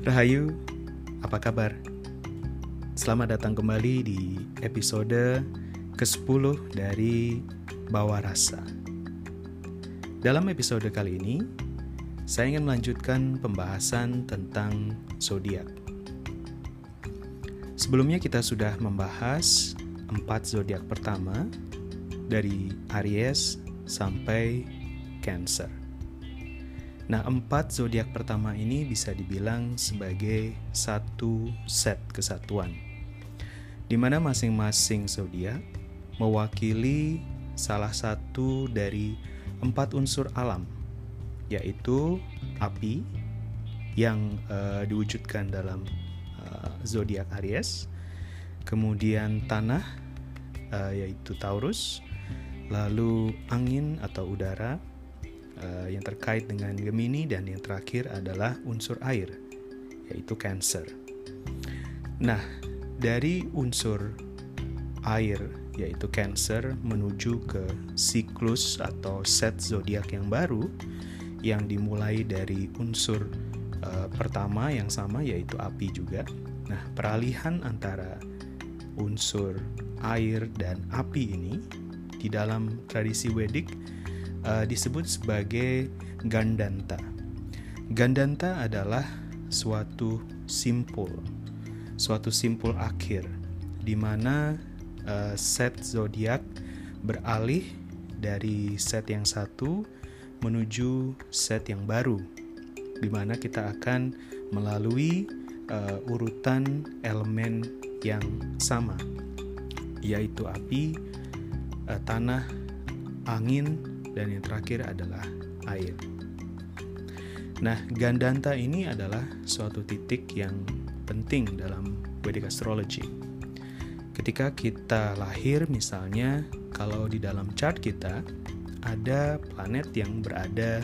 Rahayu, apa kabar? Selamat datang kembali di episode ke-10 dari Bawa Rasa. Dalam episode kali ini, saya ingin melanjutkan pembahasan tentang zodiak. Sebelumnya kita sudah membahas empat zodiak pertama dari Aries sampai Cancer. Nah, empat zodiak pertama ini bisa dibilang sebagai satu set kesatuan, di mana masing-masing zodiak mewakili salah satu dari empat unsur alam, yaitu api yang uh, diwujudkan dalam uh, zodiak Aries, kemudian tanah uh, yaitu Taurus, lalu angin atau udara uh, yang terkait dengan Gemini dan yang terakhir adalah unsur air yaitu Cancer. Nah, dari unsur air yaitu Cancer menuju ke siklus atau set zodiak yang baru yang dimulai dari unsur uh, pertama yang sama yaitu api juga. Nah, peralihan antara unsur air dan api ini di dalam tradisi Wedik uh, disebut sebagai gandanta. Gandanta adalah suatu simpul, suatu simpul akhir di mana uh, set zodiak beralih dari set yang satu menuju set yang baru, di mana kita akan melalui uh, urutan elemen yang sama, yaitu api, uh, tanah, angin, dan yang terakhir adalah air. Nah, Gandanta ini adalah suatu titik yang penting dalam Vedic Astrology. Ketika kita lahir misalnya, kalau di dalam chart kita ada planet yang berada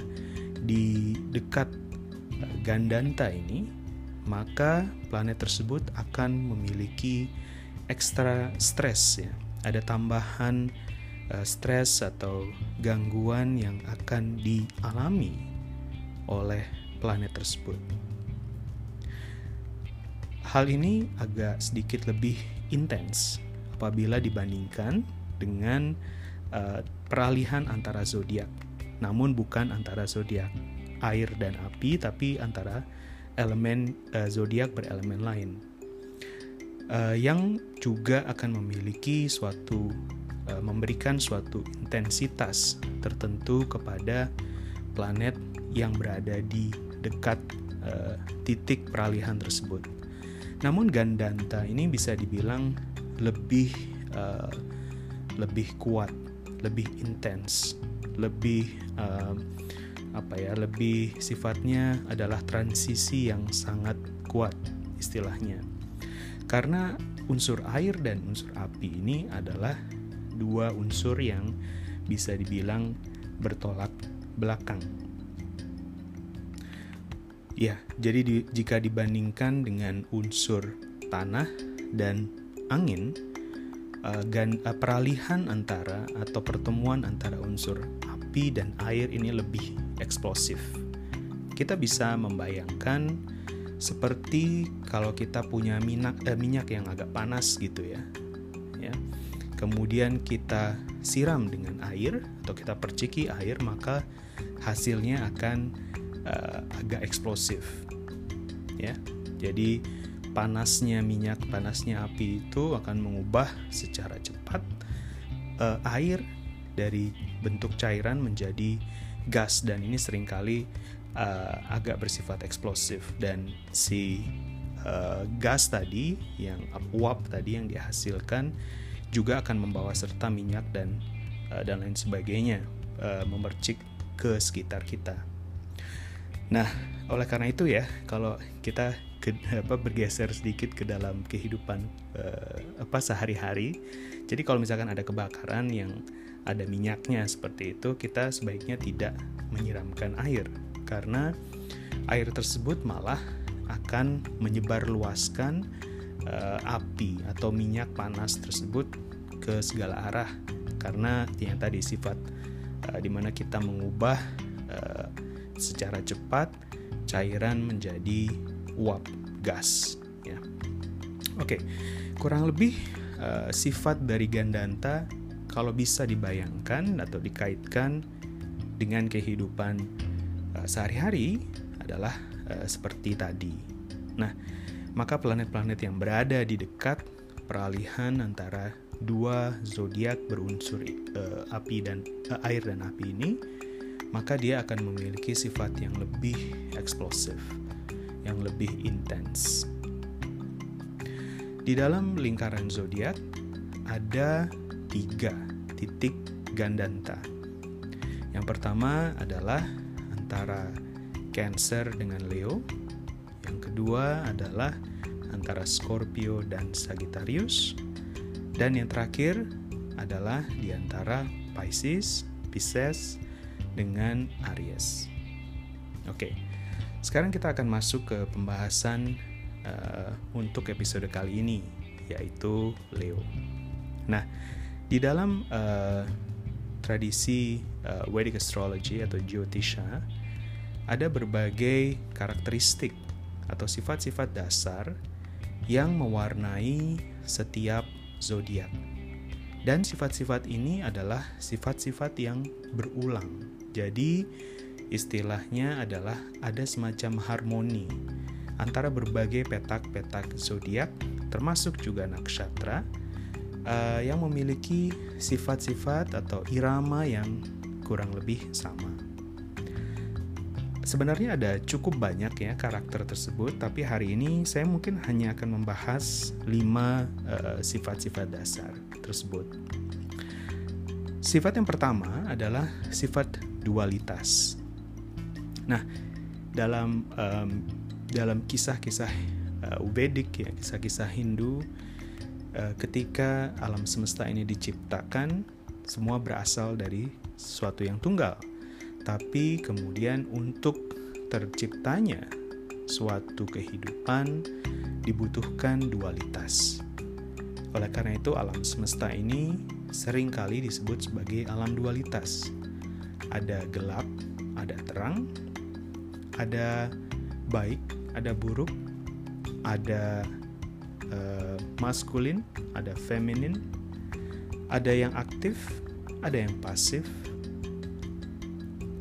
di dekat Gandanta ini, maka planet tersebut akan memiliki ekstra stres ya. Ada tambahan uh, stres atau gangguan yang akan dialami oleh planet tersebut. Hal ini agak sedikit lebih intens apabila dibandingkan dengan uh, peralihan antara zodiak. Namun bukan antara zodiak air dan api tapi antara elemen uh, zodiak berelemen lain. Uh, yang juga akan memiliki suatu memberikan suatu intensitas tertentu kepada planet yang berada di dekat uh, titik peralihan tersebut. Namun Gandanta ini bisa dibilang lebih uh, lebih kuat, lebih intens, lebih apa ya, lebih sifatnya adalah transisi yang sangat kuat istilahnya. Karena unsur air dan unsur api ini adalah dua unsur yang bisa dibilang bertolak belakang. Ya, jadi di, jika dibandingkan dengan unsur tanah dan angin, uh, gan, uh, peralihan antara atau pertemuan antara unsur api dan air ini lebih eksplosif. Kita bisa membayangkan seperti kalau kita punya minyak eh, minyak yang agak panas gitu ya kemudian kita siram dengan air atau kita perciki air maka hasilnya akan uh, agak eksplosif. Ya jadi panasnya minyak panasnya api itu akan mengubah secara cepat uh, air dari bentuk cairan menjadi gas. Dan ini sering kali uh, agak bersifat eksplosif. Dan si uh, gas tadi yang uap tadi yang dihasilkan juga akan membawa serta minyak dan uh, dan lain sebagainya uh, memercik ke sekitar kita. Nah, oleh karena itu ya, kalau kita ke, apa bergeser sedikit ke dalam kehidupan uh, apa sehari-hari, jadi kalau misalkan ada kebakaran yang ada minyaknya seperti itu, kita sebaiknya tidak menyiramkan air karena air tersebut malah akan menyebar luaskan uh, api atau minyak panas tersebut ke segala arah karena yang tadi sifat uh, di mana kita mengubah uh, secara cepat cairan menjadi uap gas ya. Oke, kurang lebih uh, sifat dari Gandanta kalau bisa dibayangkan atau dikaitkan dengan kehidupan uh, sehari-hari adalah uh, seperti tadi. Nah, maka planet-planet yang berada di dekat peralihan antara dua zodiak berunsur uh, api dan uh, air dan api ini, maka dia akan memiliki sifat yang lebih eksplosif, yang lebih intens. Di dalam lingkaran zodiak ada tiga titik gandanta. Yang pertama adalah antara Cancer dengan Leo. Yang kedua adalah antara Scorpio dan Sagittarius. Dan yang terakhir adalah di antara Pisces, Pisces dengan Aries. Oke. Sekarang kita akan masuk ke pembahasan uh, untuk episode kali ini, yaitu Leo. Nah, di dalam uh, tradisi uh, Vedic astrology atau Jyotisha, ada berbagai karakteristik atau sifat-sifat dasar yang mewarnai setiap zodiak. Dan sifat-sifat ini adalah sifat-sifat yang berulang. Jadi, istilahnya adalah ada semacam harmoni antara berbagai petak-petak zodiak, termasuk juga nakshatra, uh, yang memiliki sifat-sifat atau irama yang kurang lebih sama. Sebenarnya ada cukup banyak ya karakter tersebut, tapi hari ini saya mungkin hanya akan membahas 5 uh, sifat-sifat dasar tersebut. Sifat yang pertama adalah sifat dualitas. Nah, dalam um, dalam kisah-kisah uh, Vedic ya, kisah-kisah Hindu uh, ketika alam semesta ini diciptakan semua berasal dari sesuatu yang tunggal. Tapi kemudian untuk terciptanya suatu kehidupan dibutuhkan dualitas. Oleh karena itu alam semesta ini sering kali disebut sebagai alam dualitas. Ada gelap, ada terang, ada baik, ada buruk, ada uh, maskulin, ada feminin, ada yang aktif, ada yang pasif.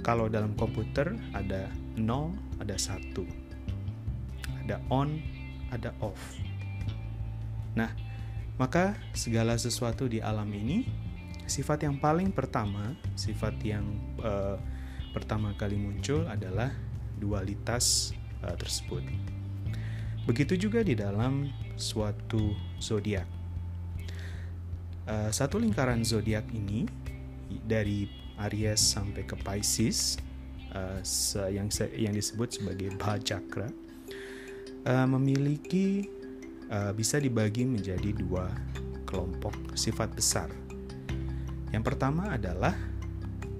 Kalau dalam komputer ada nol, ada satu, ada on, ada off. Nah, maka segala sesuatu di alam ini, sifat yang paling pertama, sifat yang uh, pertama kali muncul adalah dualitas uh, tersebut. Begitu juga di dalam suatu zodiak. Uh, satu lingkaran zodiak ini dari Aries sampai ke Pisces uh, yang yang disebut sebagai Bhajakra uh, memiliki uh, bisa dibagi menjadi dua kelompok sifat besar. Yang pertama adalah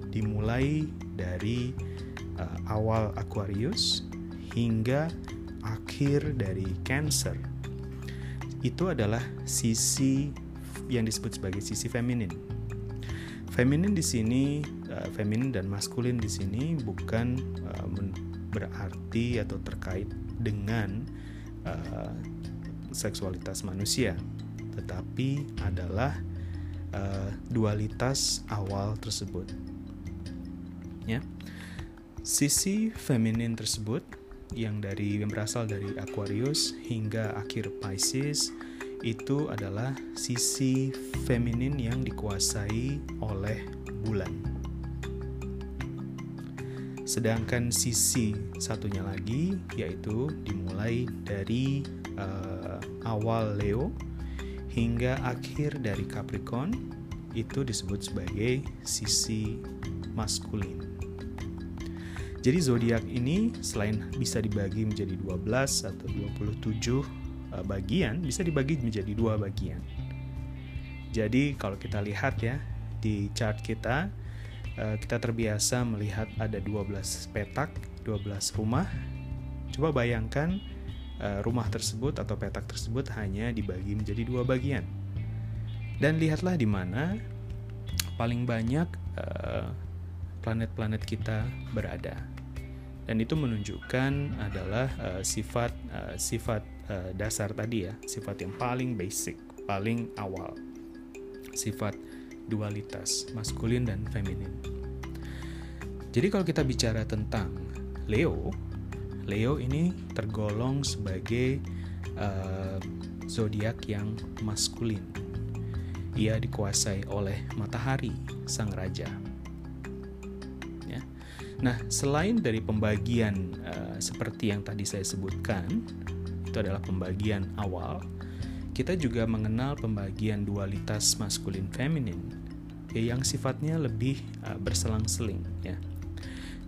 dimulai dari uh, awal Aquarius hingga akhir dari Cancer itu adalah sisi yang disebut sebagai sisi feminin. Feminin di sini, uh, feminin dan maskulin di sini bukan uh, berarti atau terkait dengan uh, seksualitas manusia, tetapi adalah dualitas awal tersebut. Ya, Sisi feminin tersebut yang dari yang berasal dari Aquarius hingga akhir Pisces itu adalah sisi feminin yang dikuasai oleh bulan. Sedangkan sisi satunya lagi yaitu dimulai dari uh, awal Leo hingga akhir dari Capricorn itu disebut sebagai sisi maskulin. Jadi zodiak ini selain bisa dibagi menjadi 12 atau 27 uh, eh, bagian, bisa dibagi menjadi dua bagian. Jadi kalau kita lihat ya di chart kita, kita terbiasa melihat ada 12 petak, 12 rumah. Coba bayangkan uh, rumah tersebut atau petak tersebut hanya dibagi menjadi dua bagian. Dan lihatlah di mana paling banyak planet-planet uh, kita berada dan itu menunjukkan adalah sifat sifat dasar tadi ya sifat yang paling basic paling awal sifat dualitas maskulin dan feminin. Jadi kalau kita bicara tentang Leo Leo ini tergolong sebagai uh, zodiak yang maskulin. Ia dikuasai oleh matahari sang raja. Nah, selain dari pembagian uh, seperti yang tadi saya sebutkan, itu adalah pembagian awal, kita juga mengenal pembagian dualitas maskulin feminin ya, yang sifatnya lebih uh, berselang-seling ya.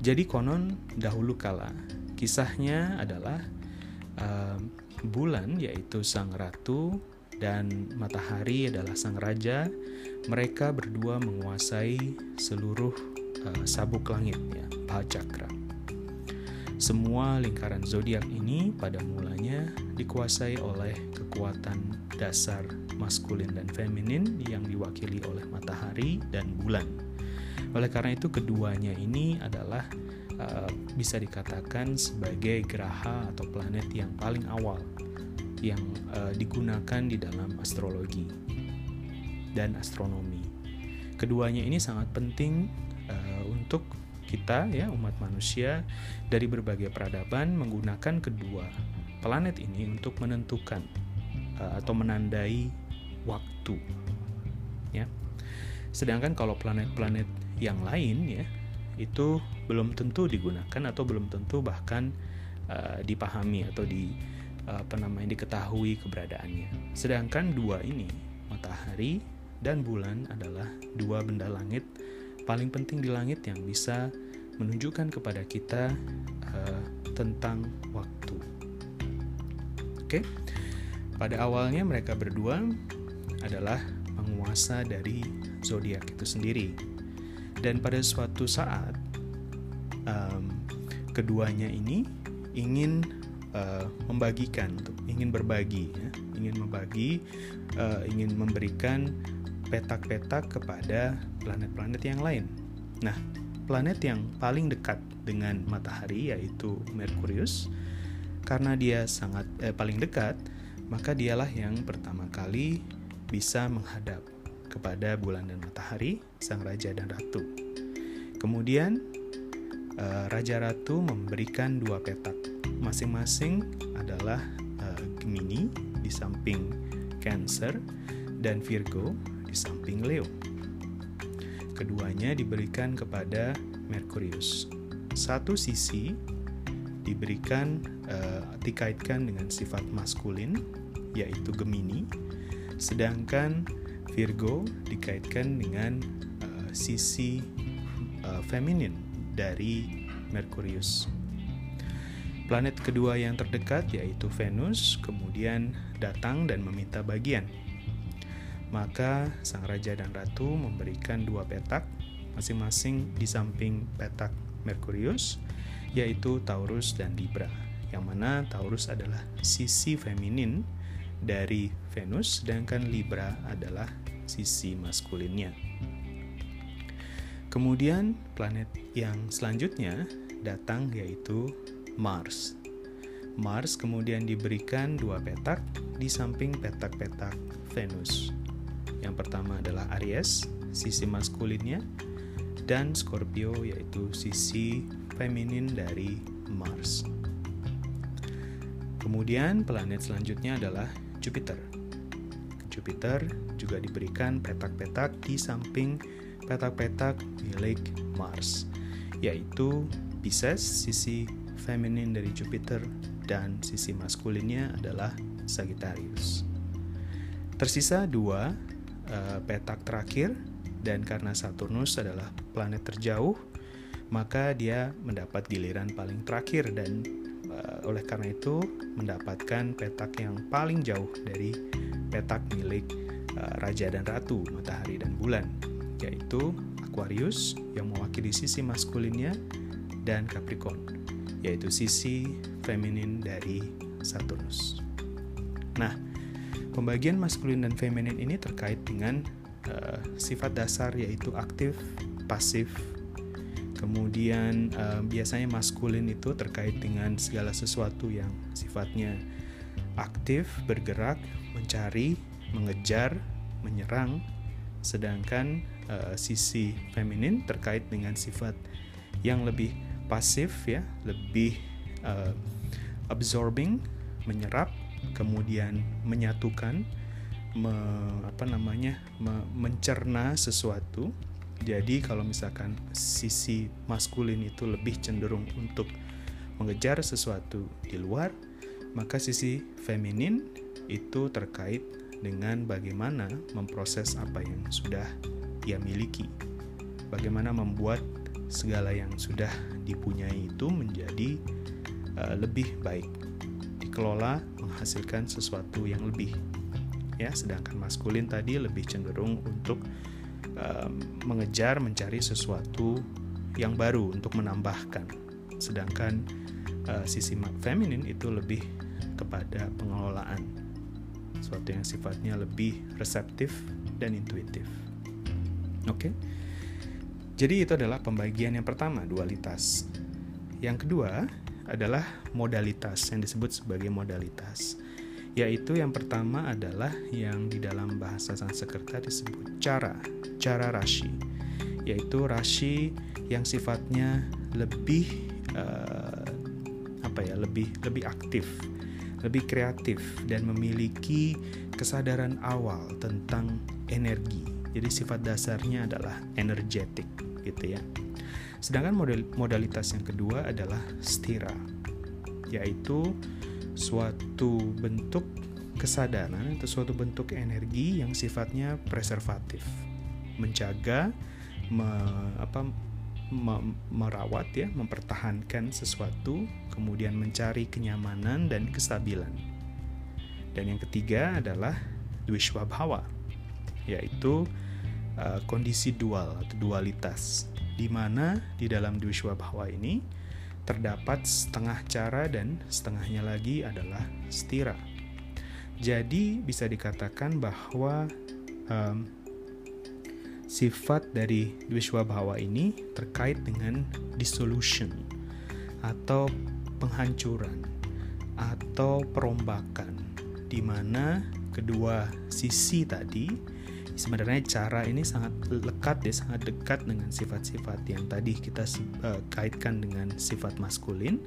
Jadi konon dahulu kala kisahnya adalah uh, bulan yaitu sang ratu dan matahari adalah sang raja. Mereka berdua menguasai seluruh uh, sabuk langit ya, Cakra. Semua lingkaran zodiak ini pada mulanya dikuasai oleh kekuatan dasar maskulin dan feminin yang diwakili oleh matahari dan bulan. Oleh karena itu keduanya ini adalah uh, bisa dikatakan sebagai geraha atau planet yang paling awal yang uh, digunakan di dalam astrologi dan astronomi. Keduanya ini sangat penting uh, untuk kita ya umat manusia dari berbagai peradaban menggunakan kedua planet ini untuk menentukan uh, atau menandai waktu ya. Sedangkan kalau planet-planet yang lain ya itu belum tentu digunakan atau belum tentu bahkan uh, dipahami atau di uh, apa namanya diketahui keberadaannya. Sedangkan dua ini matahari dan bulan adalah dua benda langit paling penting di langit yang bisa menunjukkan kepada kita uh, tentang waktu. Oke, okay? pada awalnya mereka berdua adalah penguasa dari zodiak itu sendiri, dan pada suatu saat um, keduanya ini ingin uh, membagikan, ingin berbagi, ya, ingin membagi, uh, ingin memberikan petak-petak kepada planet-planet yang lain. Nah, planet yang paling dekat dengan matahari yaitu Merkurius karena dia sangat eh, paling dekat, maka dialah yang pertama kali bisa menghadap kepada bulan dan matahari, sang raja dan ratu. Kemudian eh, raja ratu memberikan dua petak. Masing-masing adalah eh, Gemini di samping Cancer dan Virgo di samping Leo. Keduanya diberikan kepada Merkurius. Satu sisi diberikan uh, dikaitkan dengan sifat maskulin yaitu Gemini, sedangkan Virgo dikaitkan dengan uh, sisi uh, feminin dari Merkurius. Planet kedua yang terdekat yaitu Venus kemudian datang dan meminta bagian maka sang raja dan ratu memberikan dua petak masing-masing di samping petak Merkurius yaitu Taurus dan Libra yang mana Taurus adalah sisi feminin dari Venus sedangkan Libra adalah sisi maskulinnya. Kemudian planet yang selanjutnya datang yaitu Mars. Mars kemudian diberikan dua petak di samping petak-petak Venus. Yang pertama adalah Aries, sisi maskulinnya, dan Scorpio yaitu sisi feminin dari Mars. Kemudian planet selanjutnya adalah Jupiter. Jupiter juga diberikan petak-petak di samping petak-petak milik Mars, yaitu Pisces, sisi feminin dari Jupiter, dan sisi maskulinnya adalah Sagittarius. Tersisa dua uh, petak terakhir dan karena Saturnus adalah planet terjauh maka dia mendapat giliran paling terakhir dan uh, oleh karena itu mendapatkan petak yang paling jauh dari petak milik uh, raja dan ratu matahari dan bulan yaitu Aquarius yang mewakili sisi maskulinnya dan Capricorn yaitu sisi feminin dari Saturnus. Nah, Pembagian maskulin dan feminin ini terkait dengan uh, sifat dasar yaitu aktif, pasif, Kemudian uh, biasanya maskulin itu terkait dengan segala sesuatu yang sifatnya aktif, bergerak, mencari, mengejar, menyerang. Sedangkan uh, sisi feminin terkait dengan sifat yang lebih pasif ya, lebih uh, absorbing, menyerap, kemudian menyatukan, me, apa namanya, me, mencerna sesuatu jadi kalau misalkan sisi maskulin itu lebih cenderung untuk mengejar sesuatu di luar, maka sisi feminin itu terkait dengan bagaimana memproses apa yang sudah ia miliki. Bagaimana membuat segala yang sudah dipunyai itu menjadi uh, lebih baik, dikelola menghasilkan sesuatu yang lebih. Ya, sedangkan maskulin tadi lebih cenderung untuk mengejar mencari sesuatu yang baru untuk menambahkan sedangkan uh, sisi feminin itu lebih kepada pengelolaan sesuatu yang sifatnya lebih reseptif dan intuitif oke okay? jadi itu adalah pembagian yang pertama dualitas yang kedua adalah modalitas yang disebut sebagai modalitas yaitu yang pertama adalah yang di dalam bahasa Sanskerta disebut cara, cara rashi, yaitu rashi yang sifatnya lebih uh, apa ya, lebih lebih aktif, lebih kreatif dan memiliki kesadaran awal tentang energi. Jadi sifat dasarnya adalah energetik gitu ya. Sedangkan model, modalitas yang kedua adalah stira, yaitu suatu bentuk kesadaran atau suatu bentuk energi yang sifatnya preservatif, menjaga, me, apa, me, merawat ya, mempertahankan sesuatu, kemudian mencari kenyamanan dan kestabilan. Dan yang ketiga adalah dwiswabhava, yaitu uh, kondisi dual atau dualitas, di mana di dalam dwiswabhava ini terdapat setengah cara dan setengahnya lagi adalah stira. Jadi bisa dikatakan bahwa um, sifat dari Dwiswabhawa ini terkait dengan dissolution atau penghancuran atau perombakan di mana kedua sisi tadi sebenarnya cara ini sangat lekat ya sangat dekat dengan sifat-sifat yang tadi kita uh, kaitkan dengan sifat maskulin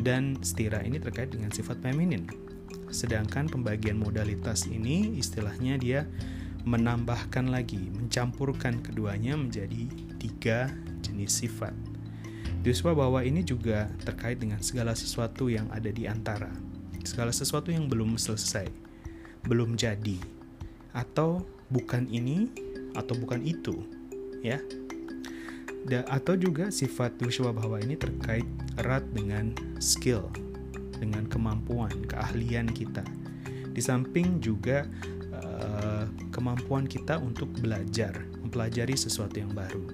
dan stira ini terkait dengan sifat feminin. Sedangkan pembagian modalitas ini istilahnya dia menambahkan lagi mencampurkan keduanya menjadi tiga jenis sifat. Duswa bahwa ini juga terkait dengan segala sesuatu yang ada di antara segala sesuatu yang belum selesai belum jadi atau bukan ini atau bukan itu ya. Da, atau juga sifat Duswa bahwa ini terkait erat dengan skill dengan kemampuan keahlian kita. Di samping juga uh, kemampuan kita untuk belajar mempelajari sesuatu yang baru.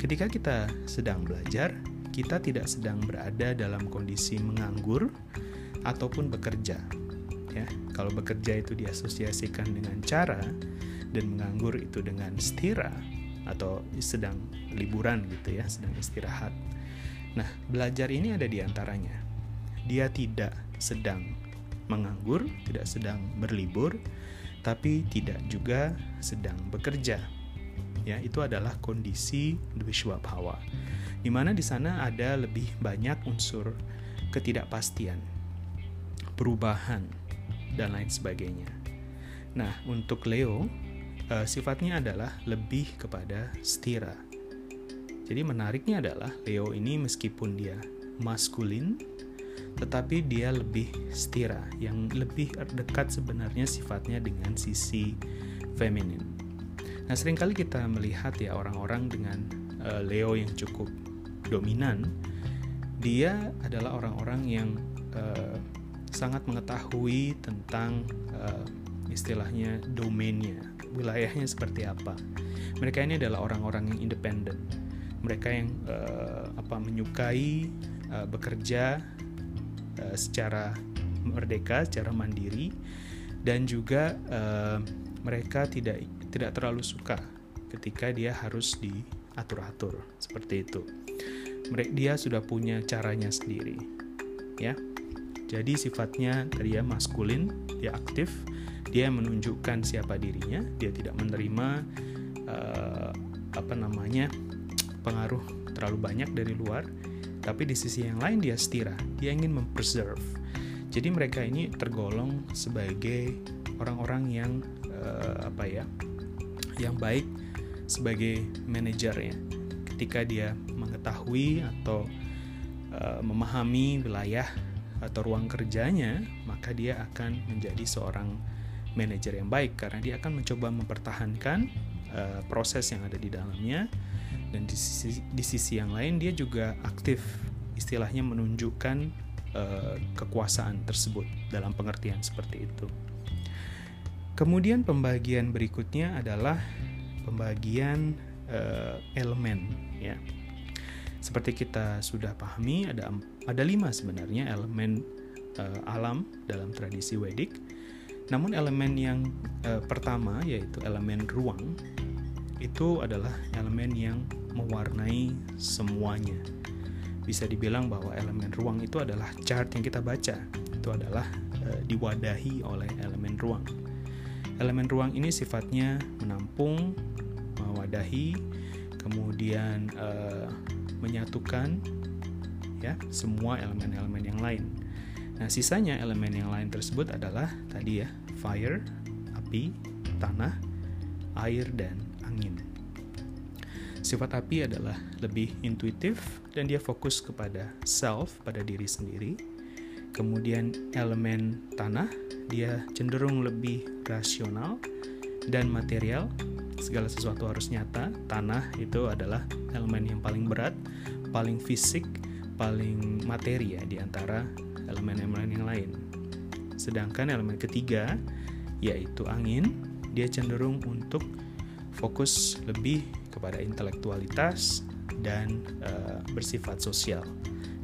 Ketika kita sedang belajar kita tidak sedang berada dalam kondisi menganggur ataupun bekerja ya. Kalau bekerja itu diasosiasikan dengan cara dan menganggur itu dengan stira atau sedang liburan gitu ya, sedang istirahat. Nah, belajar ini ada di antaranya. Dia tidak sedang menganggur, tidak sedang berlibur, tapi tidak juga sedang bekerja. Ya, itu adalah kondisi Dwiswabhava. Di mana di sana ada lebih banyak unsur ketidakpastian, perubahan, dan lain sebagainya. Nah, untuk Leo, uh, sifatnya adalah lebih kepada stira. Jadi menariknya adalah Leo ini meskipun dia maskulin, tetapi dia lebih stira, yang lebih dekat sebenarnya sifatnya dengan sisi feminin. Nah sering kali kita melihat ya orang-orang dengan uh, Leo yang cukup dominan, dia adalah orang-orang yang uh, sangat mengetahui tentang uh, istilahnya domainnya wilayahnya seperti apa. Mereka ini adalah orang-orang yang independen. Mereka yang uh, apa menyukai uh, bekerja uh, secara merdeka, secara mandiri dan juga uh, mereka tidak tidak terlalu suka ketika dia harus di atur-atur seperti itu. Dia sudah punya caranya sendiri, ya. Jadi sifatnya tadi ya maskulin, dia aktif, dia menunjukkan siapa dirinya, dia tidak menerima uh, apa namanya pengaruh terlalu banyak dari luar, tapi di sisi yang lain dia setira, dia ingin mempreserve. Jadi mereka ini tergolong sebagai orang-orang yang uh, apa ya, yang baik sebagai manajernya. Ketika dia mengetahui atau uh, memahami wilayah atau ruang kerjanya, maka dia akan menjadi seorang manajer yang baik karena dia akan mencoba mempertahankan uh, proses yang ada di dalamnya dan di sisi, di sisi yang lain dia juga aktif istilahnya menunjukkan uh, kekuasaan tersebut dalam pengertian seperti itu. Kemudian pembagian berikutnya adalah pembagian uh, elemen ya seperti kita sudah pahami ada ada lima sebenarnya elemen uh, alam dalam tradisi Wedik. Namun elemen yang uh, pertama yaitu elemen ruang itu adalah elemen yang mewarnai semuanya. Bisa dibilang bahwa elemen ruang itu adalah chart yang kita baca. Itu adalah uh, diwadahi oleh elemen ruang. Elemen ruang ini sifatnya menampung, mewadahi, kemudian uh, menyatukan ya semua elemen-elemen yang lain. Nah, sisanya elemen yang lain tersebut adalah tadi ya, fire, api, tanah, air dan angin. Sifat api adalah lebih intuitif dan dia fokus kepada self, pada diri sendiri. Kemudian elemen tanah, dia cenderung lebih rasional dan material segala sesuatu harus nyata. Tanah itu adalah elemen yang paling berat, paling fisik, paling materi ya di antara elemen-elemen yang lain. Sedangkan elemen ketiga yaitu angin, dia cenderung untuk fokus lebih kepada intelektualitas dan uh, bersifat sosial.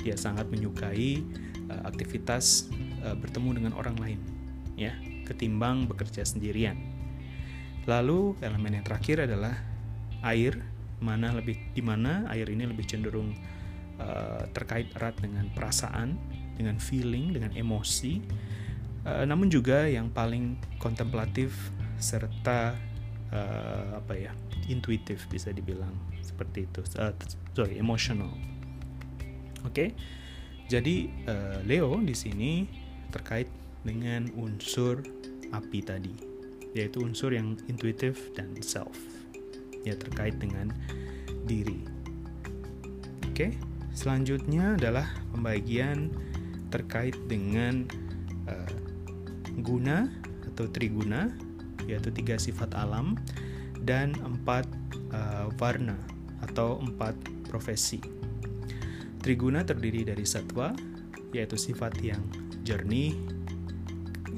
Dia sangat menyukai uh, aktivitas uh, bertemu dengan orang lain, ya, ketimbang bekerja sendirian. Lalu elemen yang terakhir adalah air, mana lebih di mana air ini lebih cenderung uh, terkait erat dengan perasaan, dengan feeling, dengan emosi. Uh, namun juga yang paling kontemplatif serta uh, apa ya intuitif bisa dibilang seperti itu uh, sorry emotional oke okay? jadi uh, Leo di sini terkait dengan unsur api tadi yaitu unsur yang intuitif dan self ya terkait dengan diri. Oke, selanjutnya adalah pembagian terkait dengan uh, guna atau triguna yaitu tiga sifat alam dan empat uh, warna atau empat profesi. Triguna terdiri dari satwa yaitu sifat yang jernih,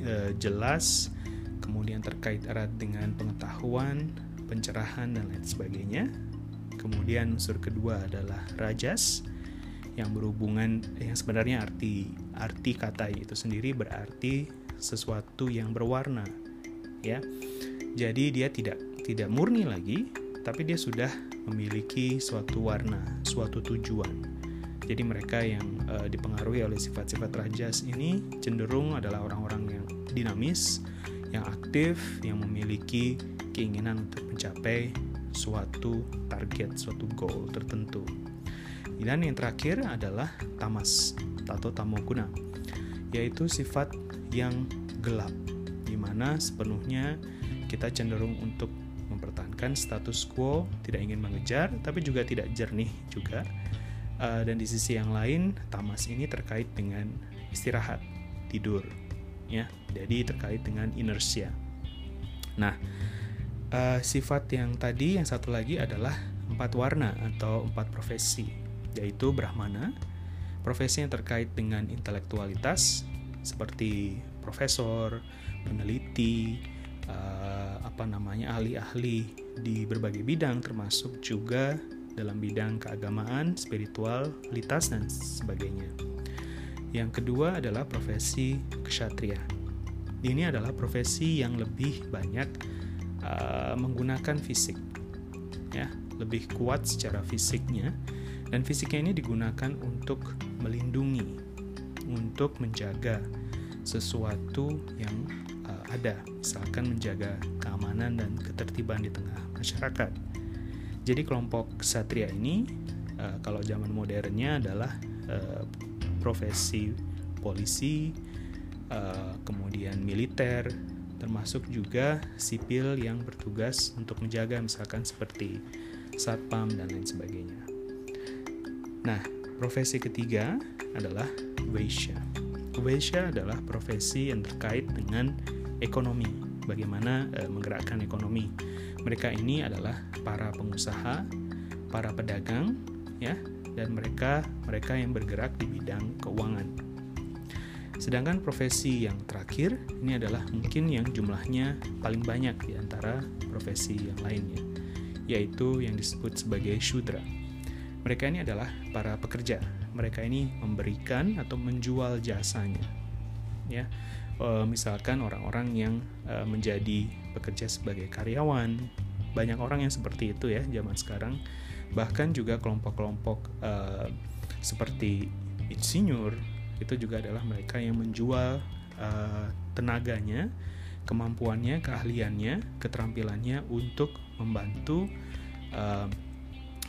uh, jelas, kemudian terkait erat dengan pengetahuan, pencerahan, dan lain sebagainya. Kemudian unsur kedua adalah rajas yang berhubungan yang sebenarnya arti arti kata itu sendiri berarti sesuatu yang berwarna ya. Jadi dia tidak tidak murni lagi tapi dia sudah memiliki suatu warna, suatu tujuan. Jadi mereka yang uh, dipengaruhi oleh sifat-sifat rajas ini cenderung adalah orang-orang yang dinamis, yang aktif, yang memiliki keinginan untuk mencapai suatu target, suatu goal tertentu. Dan yang terakhir adalah tamas atau tamoguna, yaitu sifat yang gelap, di mana sepenuhnya kita cenderung untuk mempertahankan status quo, tidak ingin mengejar, tapi juga tidak jernih juga. Uh, dan di sisi yang lain, tamas ini terkait dengan istirahat, tidur, ya. Jadi terkait dengan inersia nah uh, sifat yang tadi yang satu lagi adalah empat warna atau empat profesi yaitu brahmana profesi yang terkait dengan intelektualitas seperti profesor peneliti uh, apa namanya ahli-ahli di berbagai bidang termasuk juga dalam bidang keagamaan, spiritualitas dan sebagainya. Yang kedua adalah profesi ksatria. Ini adalah profesi yang lebih banyak uh, menggunakan fisik, ya, lebih kuat secara fisiknya dan fisiknya ini digunakan untuk melindungi, untuk menjaga sesuatu yang uh, ada, misalkan menjaga keamanan dan ketertiban di tengah masyarakat. Jadi kelompok satria ini uh, kalau zaman modernnya adalah uh, profesi polisi, uh, kemudian militer, termasuk juga sipil yang bertugas untuk menjaga misalkan seperti satpam dan lain sebagainya. Nah, profesi ketiga adalah Waisya. Waisya adalah profesi yang terkait dengan ekonomi, bagaimana e, menggerakkan ekonomi. Mereka ini adalah para pengusaha, para pedagang, ya, dan mereka mereka yang bergerak di bidang keuangan. Sedangkan profesi yang terakhir ini adalah mungkin yang jumlahnya paling banyak di antara profesi yang lainnya, yaitu yang disebut sebagai shudra. Mereka ini adalah para pekerja. Mereka ini memberikan atau menjual jasanya. Ya, e, misalkan orang-orang yang e, menjadi pekerja sebagai karyawan, banyak orang yang seperti itu ya zaman sekarang. Bahkan juga kelompok-kelompok e, seperti insinyur, itu juga adalah mereka yang menjual uh, tenaganya, kemampuannya, keahliannya, keterampilannya untuk membantu uh,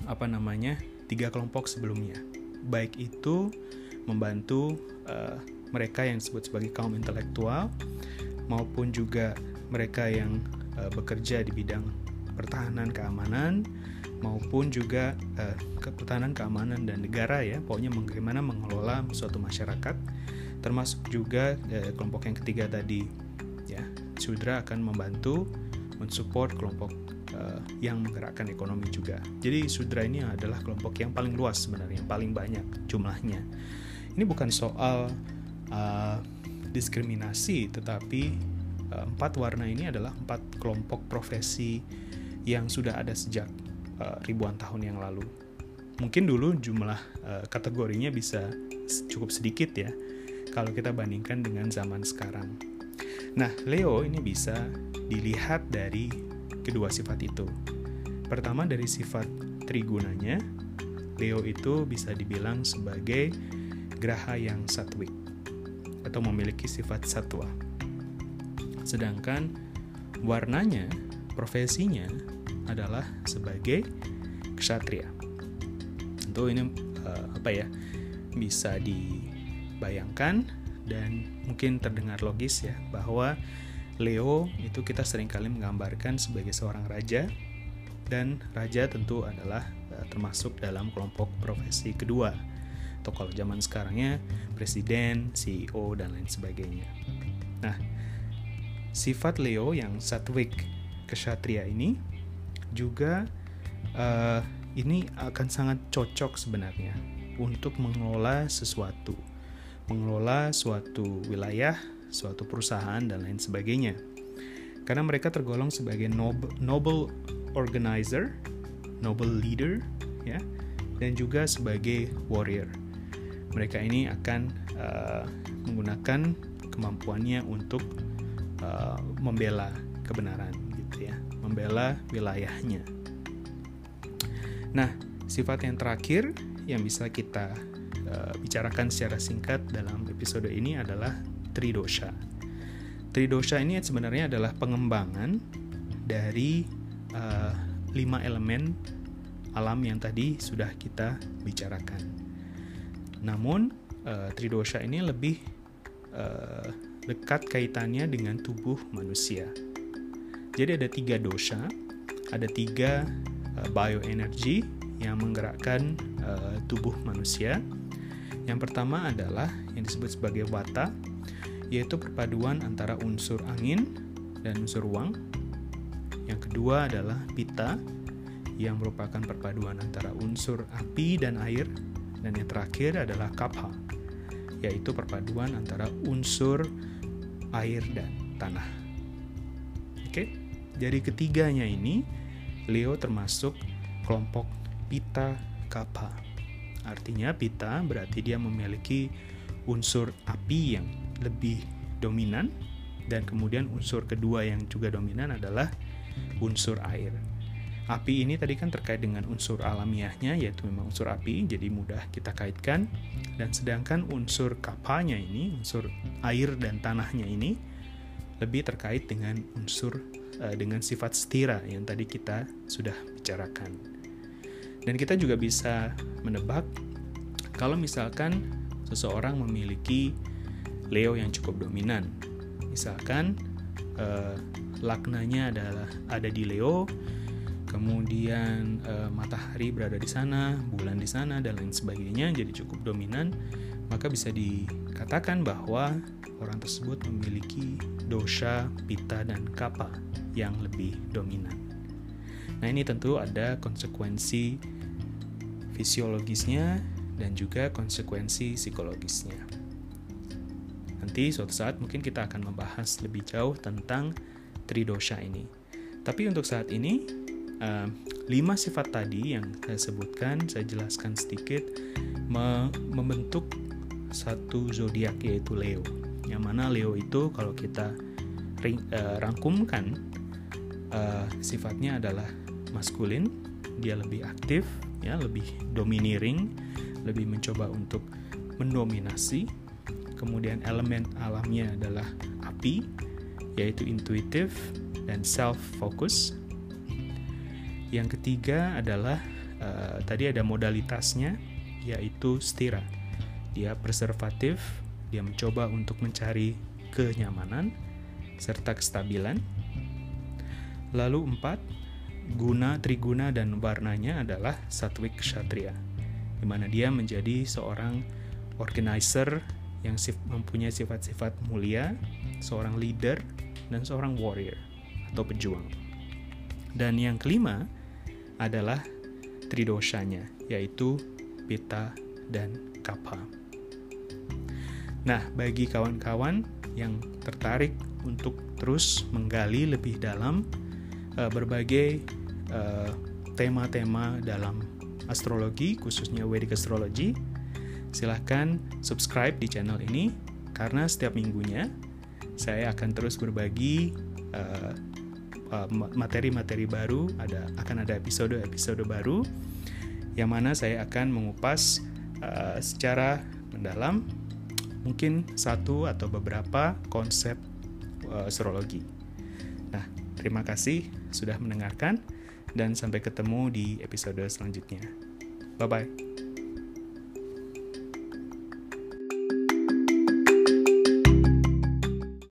apa namanya tiga kelompok sebelumnya, baik itu membantu uh, mereka yang disebut sebagai kaum intelektual maupun juga mereka yang uh, bekerja di bidang pertahanan keamanan maupun juga uh, pertahanan keamanan dan negara ya. Pokoknya bagaimana mengelola suatu masyarakat termasuk juga uh, kelompok yang ketiga tadi ya. Sudra akan membantu mensupport kelompok uh, yang menggerakkan ekonomi juga jadi Sudra ini adalah kelompok yang paling luas sebenarnya yang paling banyak jumlahnya ini bukan soal uh, diskriminasi tetapi uh, empat warna ini adalah empat kelompok profesi yang sudah ada sejak uh, ribuan tahun yang lalu. Mungkin dulu jumlah uh, kategorinya bisa cukup sedikit ya kalau kita bandingkan dengan zaman sekarang. Nah, Leo ini bisa dilihat dari kedua sifat itu. Pertama dari sifat trigunanya, Leo itu bisa dibilang sebagai graha yang satwik atau memiliki sifat satwa. Sedangkan warnanya, profesinya adalah sebagai ksatria. Tentu ini uh, apa ya bisa dibayangkan dan mungkin terdengar logis ya bahwa Leo itu kita sering kali menggambarkan sebagai seorang raja dan raja tentu adalah uh, termasuk dalam kelompok profesi kedua atau kalau zaman sekarangnya presiden, CEO dan lain sebagainya. Nah, sifat Leo yang satwik kesatria ini juga uh, ini akan sangat cocok sebenarnya untuk mengelola sesuatu, mengelola suatu wilayah, suatu perusahaan dan lain sebagainya. Karena mereka tergolong sebagai noble, noble organizer, noble leader, ya, dan juga sebagai warrior. Mereka ini akan uh, menggunakan kemampuannya untuk uh, membela kebenaran membela wilayahnya. Nah, sifat yang terakhir yang bisa kita uh, bicarakan secara singkat dalam episode ini adalah tridosha. Tridosha ini sebenarnya adalah pengembangan dari uh, lima elemen alam yang tadi sudah kita bicarakan. Namun uh, tridosha ini lebih uh, dekat kaitannya dengan tubuh manusia. Jadi ada tiga dosa, ada tiga uh, bioenergi yang menggerakkan uh, tubuh manusia. Yang pertama adalah yang disebut sebagai wata, yaitu perpaduan antara unsur angin dan unsur uang. Yang kedua adalah pita, yang merupakan perpaduan antara unsur api dan air. Dan yang terakhir adalah kapha, yaitu perpaduan antara unsur air dan tanah. Oke? Dari ketiganya ini, Leo termasuk kelompok Pita Kapha. Artinya Pita berarti dia memiliki unsur api yang lebih dominan dan kemudian unsur kedua yang juga dominan adalah unsur air. api ini tadi kan terkait dengan unsur alamiahnya yaitu memang unsur api jadi mudah kita kaitkan dan sedangkan unsur kapanya ini unsur air dan tanahnya ini lebih terkait dengan unsur uh, dengan sifat setira yang tadi kita sudah bicarakan dan kita juga bisa menebak kalau misalkan seseorang memiliki Leo yang cukup dominan misalkan uh, laknanya adalah ada di Leo kemudian e, matahari berada di sana, bulan di sana dan lain sebagainya jadi cukup dominan, maka bisa dikatakan bahwa orang tersebut memiliki dosa, pita dan kapa yang lebih dominan. Nah, ini tentu ada konsekuensi fisiologisnya dan juga konsekuensi psikologisnya. Nanti suatu saat mungkin kita akan membahas lebih jauh tentang tridosha ini. Tapi untuk saat ini uh, lima sifat tadi yang saya sebutkan, saya jelaskan sedikit, me membentuk satu zodiak yaitu Leo. Yang mana Leo itu kalau kita ring, uh, rangkumkan uh, sifatnya adalah maskulin, dia lebih aktif, ya lebih domineering, lebih mencoba untuk mendominasi. Kemudian elemen alamnya adalah api, yaitu intuitif dan self focus yang ketiga adalah uh, tadi ada modalitasnya yaitu stira. Dia preservatif, dia mencoba untuk mencari kenyamanan serta kestabilan. Lalu empat, guna, triguna, dan warnanya adalah satwik kshatriya, di mana dia menjadi seorang organizer yang mempunyai sifat-sifat mulia, seorang leader, dan seorang warrior atau pejuang. Dan yang kelima, adalah tridosanya, yaitu pita dan kapha. Nah, bagi kawan-kawan yang tertarik untuk terus menggali lebih dalam uh, berbagai uh, tema-tema dalam astrologi, khususnya Vedic Astrology, silahkan subscribe di channel ini karena setiap minggunya saya akan terus berbagi uh, materi-materi baru, ada akan ada episode-episode baru yang mana saya akan mengupas uh, secara mendalam mungkin satu atau beberapa konsep uh, astrologi. Nah, terima kasih sudah mendengarkan dan sampai ketemu di episode selanjutnya. Bye bye.